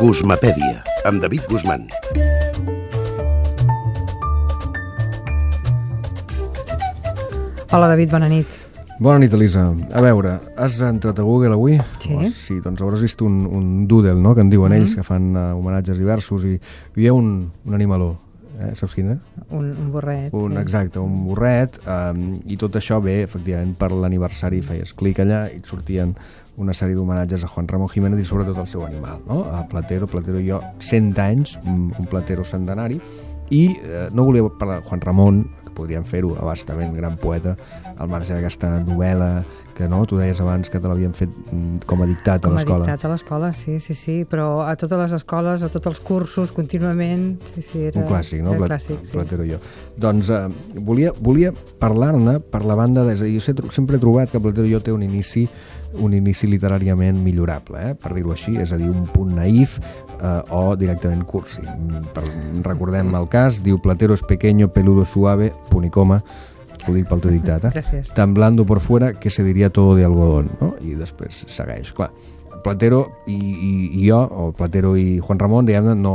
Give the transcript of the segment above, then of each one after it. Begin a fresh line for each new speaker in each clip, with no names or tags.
Guzmapèdia, amb David Guzmán.
Hola, David, bona nit.
Bona nit, Elisa. A veure, has entrat a Google avui?
Sí.
Oh, sí, doncs hauràs vist un, un doodle, no?, que en diuen ells, que fan uh, homenatges diversos, i hi havia un, un animaló, eh? saps quin, eh?
Un, un borret.
Un,
sí.
exacte, un borret, um, i tot això ve, efectivament, per l'aniversari, feies clic allà i et sortien una sèrie d'homenatges a Juan Ramón Jiménez i sobretot al seu animal, no? A Platero, Platero i jo, 100 anys, un, un Platero centenari, i eh, no volia parlar de Juan Ramon, podríem fer-ho abastament, gran poeta, al marge d'aquesta novel·la que no, tu deies abans que te l'havien fet mm, com a dictat
Com
a
a
l'escola.
dictat a l'escola, sí, sí, sí, però a totes les escoles, a tots els cursos, contínuament, sí, sí, era...
Un clàssic, no?
Era clàssic, sí.
Platero jo. Doncs eh, volia, volia parlar-ne per la banda... De, és a dir, jo sempre, he trobat que Platero jo té un inici un inici literàriament millorable, eh? per dir-ho així, és a dir, un punt naïf eh, o directament cursi. Per, recordem el cas, diu Platero es pequeño, peludo, suave, punt i coma, ho dic pel teu dictat, eh?
Gràcies.
tan blando por fuera que se diría todo de algodón, no? I després segueix, clar. Platero i, i, i jo, o Platero i Juan Ramon, diguem no,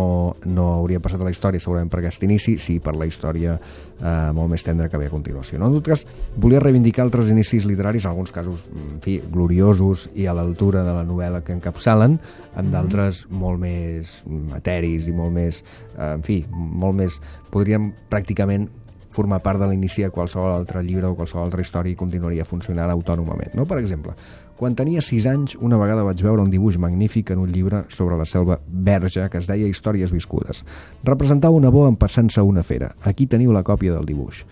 no hauria passat a la història segurament per aquest inici, sí per la història eh, molt més tendra que ve a continuació. No? En tot cas, volia reivindicar altres inicis literaris, en alguns casos, en fi, gloriosos i a l'altura de la novel·la que encapçalen, amb d'altres molt més materis i molt més, eh, en fi, molt més, podríem pràcticament formar part de l'inici de qualsevol altre llibre o qualsevol altra història i continuaria funcionant autònomament. No? Per exemple, quan tenia 6 anys, una vegada vaig veure un dibuix magnífic en un llibre sobre la selva verge que es deia Històries viscudes. Representava una boa empassant-se una fera. Aquí teniu la còpia del dibuix.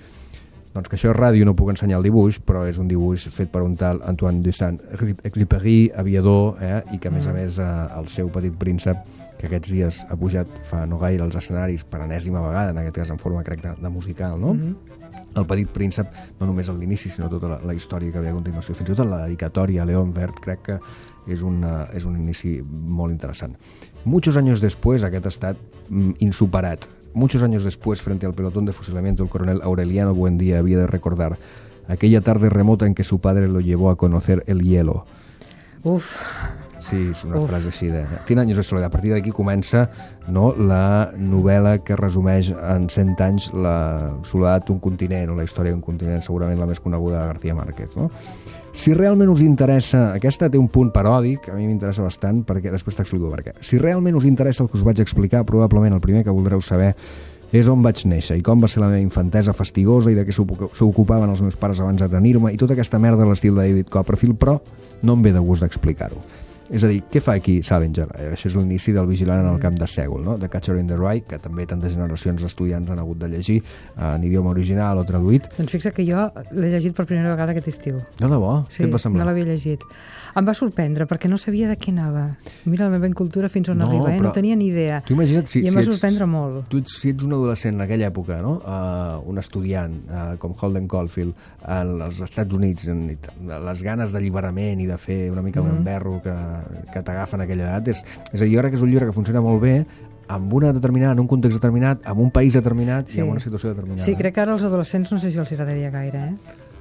Doncs que això és ràdio, no puc ensenyar el dibuix, però és un dibuix fet per un tal Antoine de Saint-Exupéry, aviador, eh? i que a més a més eh, el seu petit príncep que aquests dies ha pujat fa no gaire als escenaris per enèsima vegada, en aquest cas en forma crec de, de musical, no? Mm -hmm. El petit príncep, no només a l'inici, sinó tota la, la història que ve a continuació, fins i tot la dedicatòria a León Vert, crec que és, una, és un inici molt interessant. Muchos años después, aquest estat mm, insuperat. Muchos años después, frente al pelotón de fusilamiento, el coronel Aureliano Buendía había de recordar aquella tarde remota en que su padre lo llevó a conocer el hielo.
Uf,
Sí, és una
Uf.
frase així de... 100 anys de soledat. A partir d'aquí comença no, la novel·la que resumeix en 100 anys la soledat d'un continent, o la història d'un continent, segurament la més coneguda de García Márquez. No? Si realment us interessa... Aquesta té un punt paròdic, a mi m'interessa bastant, perquè després t'explico per què. Si realment us interessa el que us vaig explicar, probablement el primer que voldreu saber és on vaig néixer i com va ser la meva infantesa fastigosa i de què s'ocu- s'ocupaven els meus pares abans de tenir-me i tota aquesta merda a l'estil de David Copperfield, però no em ve de gust d'explicar-ho. És a dir, què fa aquí Salinger? Eh, Això és l'inici del Vigilant en el camp de Sègol, no? de Catcher in the Rye, que també tantes generacions d'estudiants han hagut de llegir eh, en idioma original o traduït.
doncs fixa que jo l'he llegit per primera vegada aquest estiu.
De debò?
Sí,
què et va semblar?
no l'havia llegit. Em va sorprendre, perquè no sabia de què anava. Mira la meva incultura fins on
No,
arriba, eh? no tenia ni idea.
Tu imagina't si,
I em
si
va
ets-
sorprendre molt.
Tu ets, si ets un adolescent en aquella època, no? uh, un estudiant uh, com Holden Caulfield als Estats Units, en, les ganes d'alliberament i de fer una mica
Mm-hmm.
un enverro que, que t'agafa en aquella edat, és, és a dir, jo crec que és un llibre que funciona molt bé amb una determinada, en un context determinat, amb un país determinat
Sí.
i amb una situació determinada.
Sí, crec que ara als adolescents no sé si els agradaria gaire, eh?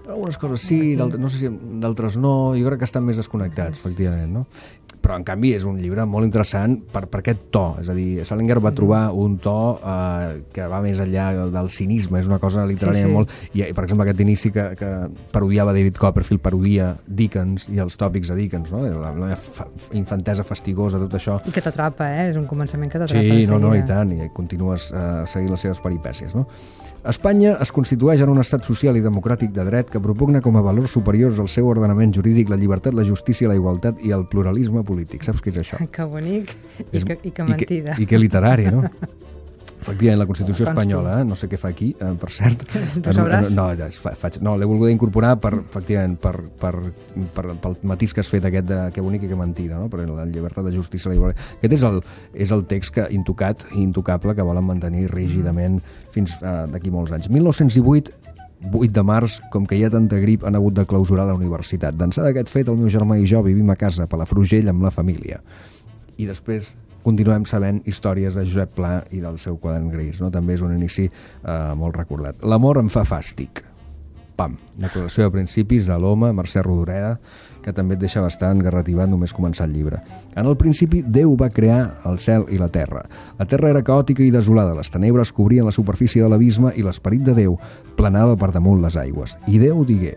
Algunes coses sí, no sé si d'altres no, jo crec que estan més desconnectats, efectivament, no? Però, en canvi, és un llibre molt interessant per, per aquest to. És a dir, Salinger va trobar un to eh, que va més enllà del, cinisme, és una cosa literària
Sí, sí.
molt... I, per exemple, aquest inici que, que parodiava David Copperfield, parodia Dickens i els tòpics de Dickens, no? La, la fa, infantesa fastigosa, tot això.
I que t'atrapa, eh? És un començament que t'atrapa.
Sí, no, no, i tant, i continues eh, seguint les seves peripècies, no? Espanya es constitueix en un estat social i democràtic de dret que propugna com a valors superiors al seu ordenament jurídic la llibertat, la justícia, la igualtat i el pluralisme polític. Saps què és això?
Que bonic i,
És-
que, i que mentida.
I que, i que literari, no? Efectivament, la Constitució espanyola, eh? no sé què fa aquí, eh, per cert.
Tu sabràs.
No, ja, fa, faig, no l'he volgut incorporar per, efectivament, per, per, per, pel matís que has fet aquest de que bonic i que mentida, no? per la llibertat, la justícia, la igualtat. Aquest és el, és el text que, intocat i intocable que volen mantenir rígidament fins eh, d'aquí molts anys. 1918 8 de març, com que hi ha tanta grip, han hagut de clausurar la universitat. D'ençà d'aquest fet, el meu germà i jo vivim a casa, a Palafrugell, amb la família. I després continuem sabent històries de Josep Pla i del seu quadern gris. No? També és un inici eh, molt recordat. L'amor em fa fàstic. Pam, declaració de principis de l'home, Mercè Rodoreda, que també et deixa bastant garrativat només començar el llibre. En el principi, Déu va crear el cel i la terra. La terra era caòtica i desolada, les tenebres cobrien la superfície de l'abisme i l'esperit de Déu planava per damunt les aigües. I Déu digué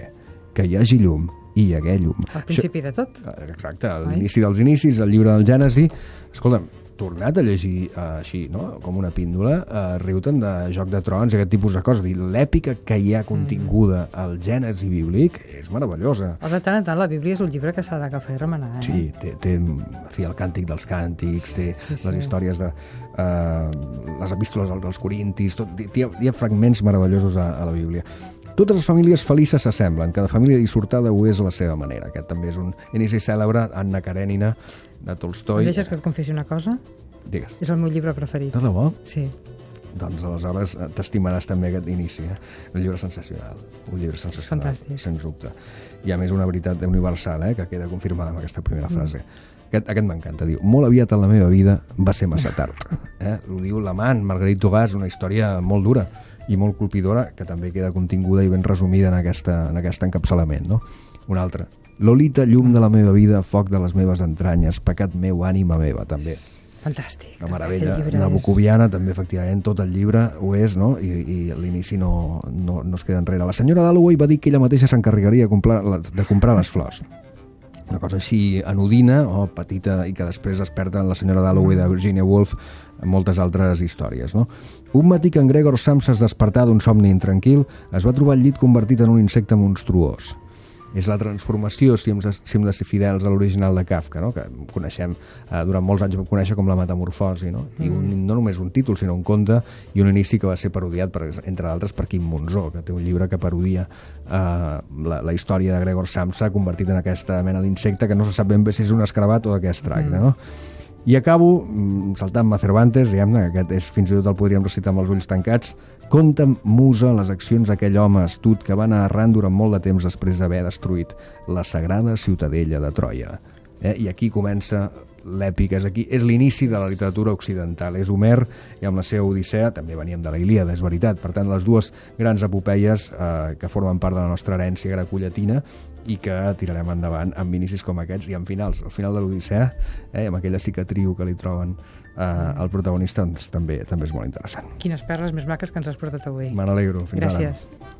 que hi hagi llum i hi hagué llum.
Al principi de tot.
Això, exacte, a l'inici dels inicis, el llibre del Gènesi. Escolta'm, tornat a llegir uh, així, no? com una píndola, uh, riu-te'n de Joc de Trons aquest tipus de coses. L'èpica que hi ha continguda al Gènesi bíblic és meravellosa.
O de tant en tant la Bíblia és un llibre que s'ha d'agafar i remenar, eh?
Sí, té, té fi, el càntic dels càntics, té
Sí, sí.
les històries de uh, les epístoles dels, dels corintis, tot, hi, ha, hi ha fragments meravellosos a, a la Bíblia. Totes les famílies felices s'assemblen, cada família dissortada ho és a la seva manera. Aquest també és un inici cèlebre, Anna Karenina, de
Em
Tolstoi.
deixes que et confessi una cosa?
Digues.
És el meu llibre preferit.
De debò?
Sí.
Doncs aleshores eh, t'estimaràs també aquest inici. Eh? Un llibre sensacional. Un llibre sensacional,
Fantàstic.
sens dubte. I a més una veritat universal, eh? que queda confirmada amb aquesta primera frase. Aquest, aquest m'encanta, diu, molt aviat en la meva vida va ser massa tard. Eh? Ho diu l'amant, Marguerite Dugas, una història molt dura i molt colpidora, que també queda continguda i ben resumida en, aquesta, en aquest encapçalament. No? Un altre. Lolita, llum de la meva vida, foc de les meves entranyes, pecat meu, ànima meva, també.
Fantàstic.
La
també,
meravella nabucoviana, també, efectivament, tot el llibre ho és, no? I, i l'inici no, no, no es queda enrere. La senyora Dalloway va dir que ella mateixa s'encarregaria de, comprar, de comprar les flors. Una cosa així anodina o petita i que després es perd en la senyora Dalloway de Virginia Woolf en moltes altres històries. No? Un matí que en Gregor Samsa es despertà d'un somni intranquil es va trobar el llit convertit en un insecte monstruós. És la transformació, si hem, de- si hem de ser fidels a l'original de Kafka, no? que coneixem, eh, durant molts anys vam conèixer com la metamorfosi, no? I un, no només un títol, sinó un conte i un inici que va ser parodiat, per, entre d'altres, per Quim Monzó, que té un llibre que parodia eh, la, la història de Gregor Samsa convertit en aquesta mena d'insecte que no se sap ben bé si és un escarabat o de què es tracta, no? I acabo mm, saltant-me Cervantes, diguem-ne, que aquest és, fins i tot el podríem recitar amb els ulls tancats. Conta'm, musa, les accions d'aquell home astut que va anar errant durant molt de temps després d'haver destruït la sagrada ciutadella de Troia. Eh? I aquí comença l'èpic, és aquí és l'inici de la literatura occidental. És Homer i amb la seva Odissea, també veníem de la Ilíada, és veritat. Per tant, les dues grans epopeies eh, que formen part de la nostra herència grecollatina i que tirarem endavant amb inicis com aquests i amb finals. El final de l'Odissea, eh, amb aquella cicatriu que li troben eh, al protagonista, doncs, també també és molt interessant.
Quines perles més maques que ens has portat avui.
Me n'alegro. Fins ara.
Gràcies.